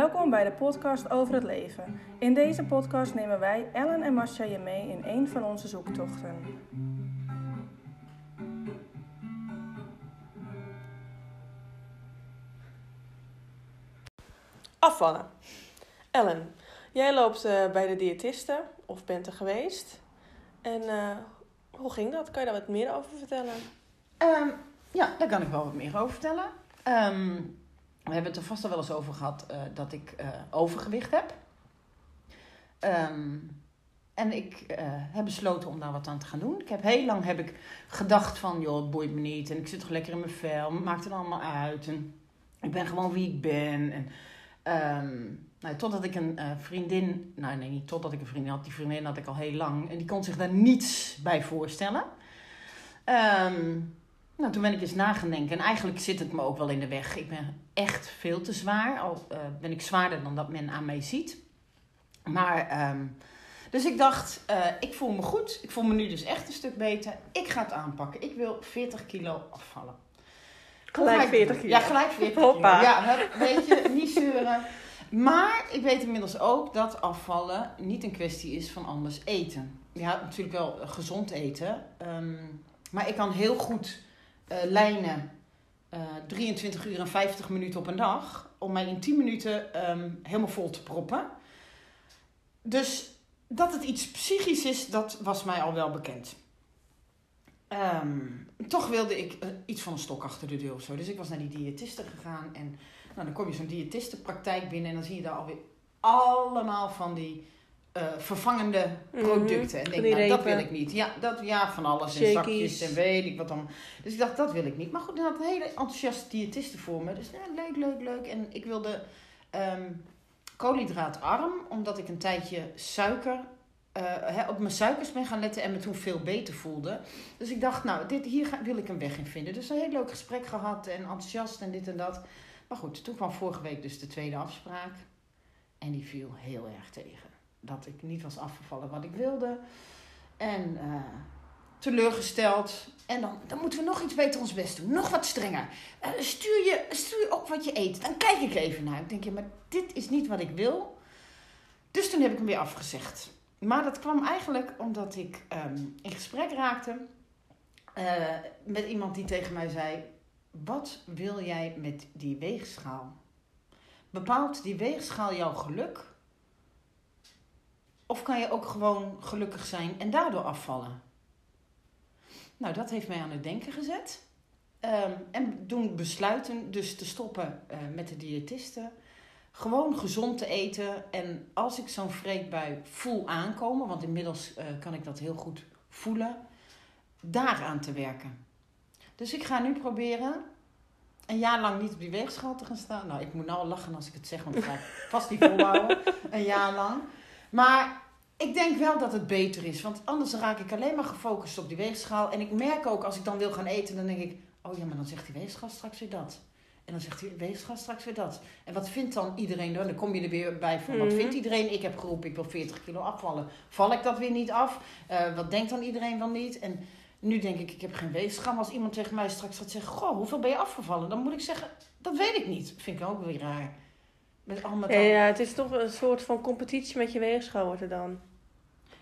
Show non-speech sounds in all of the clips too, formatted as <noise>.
Welkom bij de podcast over het leven. In deze podcast nemen wij, Ellen en Masha, je mee in een van onze zoektochten. Afvallen. Ellen, jij loopt eh, bij de diëtiste of bent er geweest. En eh, hoe ging dat? Kan je daar wat meer over vertellen? Ehm, ja, daar kan ik wel wat meer over vertellen. Ehm, we hebben het er vast al wel eens over gehad eh, dat ik eh, overgewicht heb. Ehm, en ik eh, heb besloten om daar wat aan te gaan doen. Ik heb heel lang heb ik gedacht van, joh, het boeit me niet. En ik zit toch lekker in mijn vel. Maakt het allemaal uit. En ik ben gewoon wie ik ben. En, ehm, nou, totdat ik een vriendin... Nou, nee, niet totdat ik een vriendin had. Die vriendin had ik al heel lang. En die kon zich daar niets bij voorstellen. Ehm, nou, toen ben ik eens na gaan denken. En eigenlijk zit het me ook wel in de weg. Ik ben echt veel te zwaar. Al eh, ben ik zwaarder dan dat men aan mij ziet. Maar, ehm, dus ik dacht, eh, ik voel me goed. Ik voel me nu dus echt een stuk beter. Ik ga het aanpakken. Ik wil 40 kilo afvallen. Gelijk Hoe ga ik 40 doen? kilo. Ja, gelijk 40 Hoppa. kilo. Ja, hup, weet je, niet zeuren. Maar ik weet inmiddels ook dat afvallen niet een kwestie is van anders eten. Ja, natuurlijk wel gezond eten. ehm, maar ik kan heel goed eh, lijnen eh, 23 uur en 50 minuten op een dag. Om mij in 10 minuten ehm, helemaal vol te proppen. Dus dat het iets psychisch is, dat was mij al wel bekend. Ehm, toch wilde ik eh, iets van een stok achter de deur of zo. Dus ik was naar die diëtiste gegaan. En nou, dan kom je zo'n diëtistenpraktijk binnen en dan zie je daar alweer allemaal van die eh, vervangende Mhm, producten. En denk, nou, dat wil ik niet. Ja, dat, ja van alles. En zakjes en weet ik wat dan. Dus ik dacht, dat wil ik niet. Maar goed, er had een hele enthousiaste diëtiste voor me. Dus leuk, leuk, leuk. En ik wilde ehm, koolhydraatarm, omdat ik een tijdje suiker... eh, op mijn suikers ben gaan letten en me toen veel beter voelde. Dus ik dacht, nou, dit, hier ga- wil ik een weg in vinden. Dus een heel leuk gesprek gehad en enthousiast en dit en dat. Maar goed, toen kwam vorige week dus de tweede afspraak. En die viel heel erg tegen. Dat ik niet was afgevallen wat ik wilde. En eh, teleurgesteld. En dan, dan moeten we nog iets beter ons best doen. Nog wat strenger. Eh, stuur, je, stuur je op wat je eet. Dan kijk ik even naar. Ik denk, ja, maar dit is niet wat ik wil. Dus toen heb ik hem weer afgezegd. Maar dat kwam eigenlijk omdat ik ehm, in gesprek raakte eh, met iemand die tegen mij zei: Wat wil jij met die weegschaal? Bepaalt die weegschaal jouw geluk? Of kan je ook gewoon gelukkig zijn en daardoor afvallen? Nou, dat heeft mij aan het denken gezet. Ehm, en doen besluiten dus te stoppen eh, met de diëtiste. Gewoon gezond te eten. En als ik zo'n vreedbui voel aankomen, want inmiddels eh, kan ik dat heel goed voelen, daaraan te werken. Dus ik ga nu proberen een jaar lang niet op die weegschaal te gaan staan. Nou, ik moet nou al lachen als ik het zeg, want dat ga ik vast niet volhouden. Een jaar lang. Maar ik denk wel dat het beter is. Want anders raak ik alleen maar gefocust op die weegschaal. En ik merk ook als ik dan wil gaan eten, dan denk ik... Oh ja, maar dan zegt die weegschaal straks weer dat. En dan zegt die weegschaal straks weer dat. En wat vindt dan iedereen dan? Dan kom je er weer bij van, wat Mhm. vindt iedereen? Ik heb geroepen, ik wil 40 kilo afvallen. Val ik dat weer niet af? Eh, wat denkt dan iedereen wel niet? En nu denk ik, ik heb geen weegschaal. Maar als iemand tegen mij straks gaat zeggen... Goh, hoeveel ben je afgevallen? Dan moet ik zeggen, dat weet ik niet. Vind ik ook weer raar. Met al met Ja, al- ja, het is toch een soort van competitie met je weegschaal wordt er dan.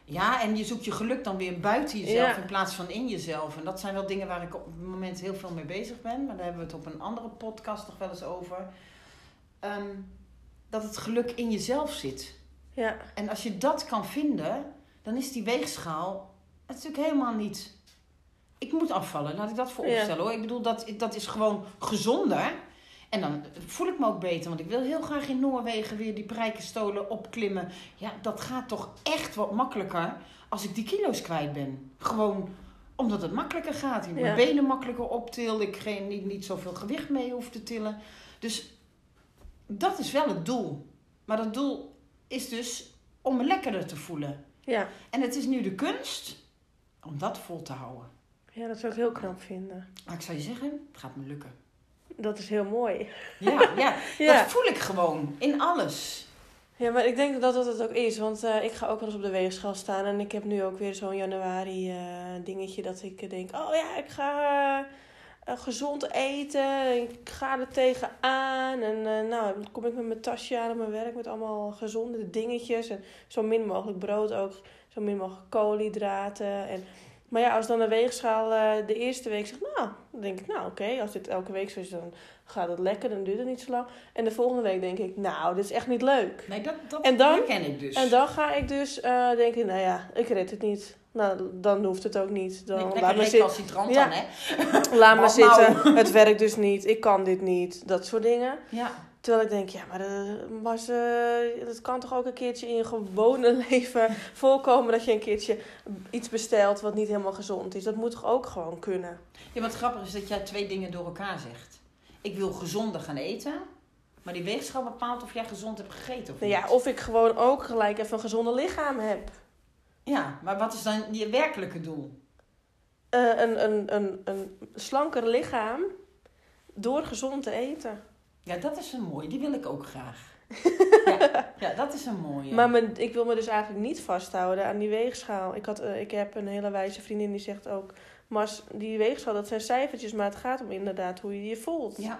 Ja, en je zoekt je geluk dan weer buiten jezelf Ja. in plaats van in jezelf. En dat zijn wel dingen waar ik op het moment heel veel mee bezig ben. Maar daar hebben we het op een andere podcast nog wel eens over. Ehm, dat het geluk in jezelf zit. Ja, En als je dat kan vinden, dan is die weegschaal natuurlijk helemaal niet... Ik moet afvallen, laat ik dat voor Ja. opstellen hoor. Ik bedoel, dat, dat is gewoon gezonder. En dan voel ik me ook beter, want ik wil heel graag in Noorwegen weer die prijkenstolen opklimmen. Ja, dat gaat toch echt wat makkelijker als ik die kilo's kwijt ben. Gewoon omdat het makkelijker gaat. Ik mijn Ja. benen makkelijker optil, ik geen, niet, niet zoveel gewicht mee hoef te tillen. Dus dat is wel het doel. Maar dat doel is dus om me lekkerder te voelen. ja. En het is nu de kunst om dat vol te houden. ja, dat zou ik heel knap vinden. Maar ik zou je zeggen, het gaat me lukken. Dat is heel mooi. Ja, ja, <laughs> Ja. dat voel ik gewoon in alles. Ja, maar ik denk dat dat het ook is. Want eh, ik ga ook wel eens op de weegschaal staan. En ik heb nu ook weer zo'n januari eh, dingetje dat ik eh, denk... Oh ja, ik ga gezond eten. Ik ga er tegenaan. En nou, dan kom ik met mijn tasje aan op mijn werk met allemaal gezonde dingetjes. En zo min mogelijk brood ook. Zo min mogelijk koolhydraten. En, maar ja, als dan de weegschaal eh, de eerste week zegt, nou, dan denk ik, nou oké, als dit elke week zo is, dan gaat het lekker, dan duurt het niet zo lang. En de volgende week denk ik, nou, dit is echt niet leuk. Nee, dat, dat En dan- ken ik dus. En dan ga ik dus eh, denken, nou ja, ik red het niet. Nou, dan hoeft het ook niet. Dan Nee, laat me zitten. recalcitrant Ja. dan, hè? Laat <laughs> me Maar zitten, nou. het werkt dus niet, ik kan dit niet, dat soort dingen. Ja. Terwijl ik denk, ja, maar uh, Mars, eh, het kan toch ook een keertje in je gewone <laughs> leven voorkomen dat je een keertje iets bestelt wat niet helemaal gezond is. Dat moet toch ook gewoon kunnen? ja, wat grappig is dat jij twee dingen door elkaar zegt. Ik wil gezonder gaan eten, maar die weegschaal bepaalt of jij gezond hebt gegeten of Nou niet. ja, of ik gewoon ook gelijk even een gezonde lichaam heb. Ja, maar wat is dan je werkelijke doel? Eh, een, een, een, een slanker lichaam door gezond te eten. Ja, dat is een mooie. Die wil ik ook graag. <laughs> ja, ja, dat is een mooie. Maar mijn, ik wil me dus eigenlijk niet vasthouden aan die weegschaal. Ik, had, eh, ik heb een hele wijze vriendin die zegt ook... Mars, die weegschaal, dat zijn cijfertjes, maar het gaat om inderdaad hoe je je voelt. Ja,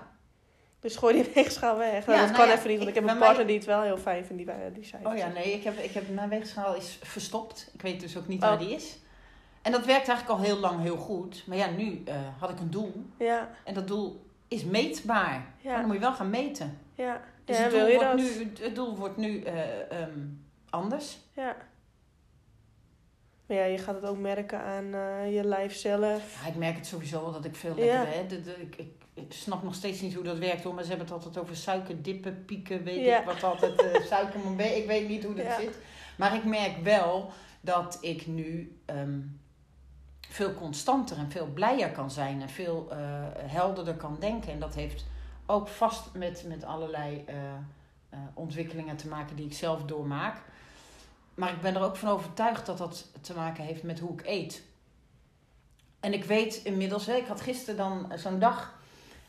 Dus gooi die <laughs> weegschaal weg. Nou, Ja, dat nou kan ja, even niet, want ik ik- heb een partner mij- die het wel heel fijn vindt, die, die cijfertjes. Oh ja, nee, ik heb, ik heb, mijn weegschaal is verstopt. Ik weet dus ook niet Oh. waar die is. En dat werkt eigenlijk al heel lang heel goed. Maar ja, nu eh, had ik een doel. Ja, En dat doel is meetbaar. Maar dan moet je wel gaan meten. ja. Dus ja het, wil doel je wordt dat? nu, het doel wordt nu eh, ehm, anders. Ja. Maar ja, je gaat het ook merken aan eh, je lijf zelf. Ja, ik merk het sowieso wel dat ik veel Ja. lekkerder... Hè? De, de, ik, ik, ik snap nog steeds niet hoe dat werkt hoor. Maar ze hebben het altijd over suikerdippen, pieken, weet Ja. ik wat altijd. <laughs> suikermoment, ik weet niet hoe dat Ja. zit. Maar ik merk wel dat ik nu ehm, veel constanter en veel blijer kan zijn. En veel eh, helderder kan denken. En dat heeft ook vast met, met allerlei eh, eh, ontwikkelingen te maken die ik zelf doormaak. Maar ik ben er ook van overtuigd dat dat te maken heeft met hoe ik eet. En ik weet inmiddels, hè, ik had gisteren dan zo'n dag.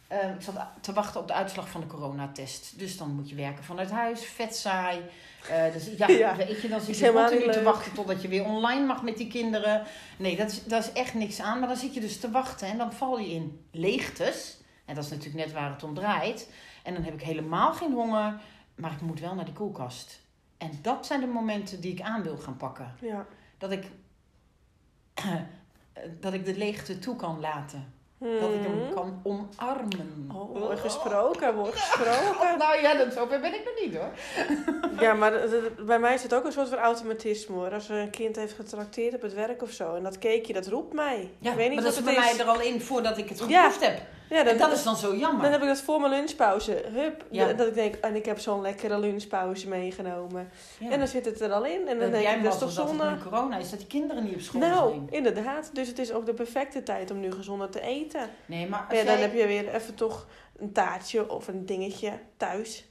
Eh, ik zat te wachten op de uitslag van de coronatest. Dus dan moet je werken vanuit huis, vet saai. Eh, dus ja, <laughs> Ja, weet je, dan zit je continu te wachten totdat je weer online mag met die kinderen. Nee, dat is, dat is echt niks aan. Maar dan zit je dus te wachten en dan val je in leegtes. En dat is natuurlijk net waar het om draait. En dan heb ik helemaal geen honger, maar ik moet wel naar die koelkast. En dat zijn de momenten die ik aan wil gaan pakken. Ja. Dat ik, <clears throat> dat ik de leegte toe kan laten. Dat ik hem Mhm. kan omarmen. Oh, mooi gesproken, mooi gesproken. Nou ja, dat, zover ben ik nog niet hoor. <laughs> Ja, maar bij mij is het ook een soort van automatisme hoor. Als er een kind heeft getrakteerd op het werk of zo. En dat cakeje, dat roept mij. Ja, ik weet niet maar dat is bij mij er al in voordat ik het Ja. geproefd heb. Ja, dan, En dat is dan zo jammer. dan heb ik dat voor mijn lunchpauze. Hup. Ja. Dat ik denk, en ik heb zo'n lekkere lunchpauze meegenomen. Ja. En dan zit het er al in. En dan Dan denk ik, dat is toch zonde? corona is, dat die kinderen niet op school Nou, zijn. inderdaad. Dus het is ook de perfecte tijd om nu gezonder te eten. Nee, maar als Ja, dan jij, heb je weer even toch een taartje of een dingetje thuis.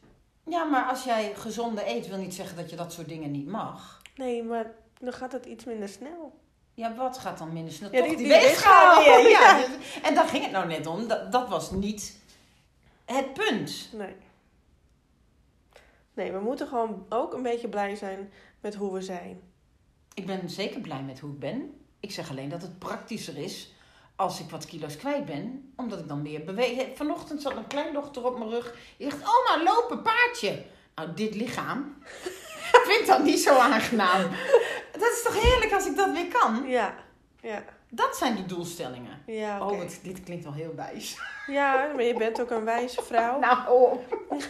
ja, maar als jij gezonde eet, wil niet zeggen dat je dat soort dingen niet mag. Nee, maar dan gaat het iets minder snel. Ja, wat gaat dan minder snel? Ja, Toch die- die, weegschaal weer. <laughs> Ja. ja. En daar ging het nou net om. Dat, dat was niet het punt. Nee. Nee, we moeten gewoon ook een beetje blij zijn met hoe we zijn. Ik ben zeker blij met hoe ik ben. Ik zeg alleen dat het praktischer is als ik wat kilo's kwijt ben. Omdat ik dan meer beweeg. Vanochtend zat een kleindochter op mijn rug. Die zegt, oma, lopen, paardje. Nou, dit lichaam <laughs> vind ik dat niet zo aangenaam. Dat is toch heerlijk als ik dat weer kan? Ja, ja, Dat zijn de doelstellingen. ja. Oh, dit klinkt wel heel wijs. Ja, maar je bent ook een wijze vrouw. <laughs> Nou, oh. <laughs>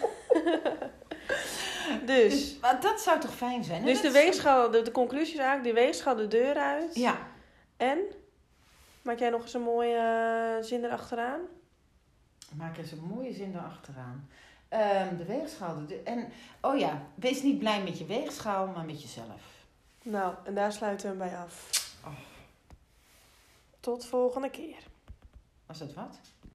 Dus, Dus, maar dat zou toch fijn zijn? hè? dus de Dat weegschaal, de, de conclusie is eigenlijk, de weegschaal de deur uit. Ja, En, maak jij nog eens een mooie eh, zin erachteraan? maak eens een mooie zin erachteraan. Ehm de weegschaal. De, en, oh ja, wees niet blij met je weegschaal, maar met jezelf. Nou, en daar sluiten we hem bij af. Oh. Tot volgende keer. Was dat wat?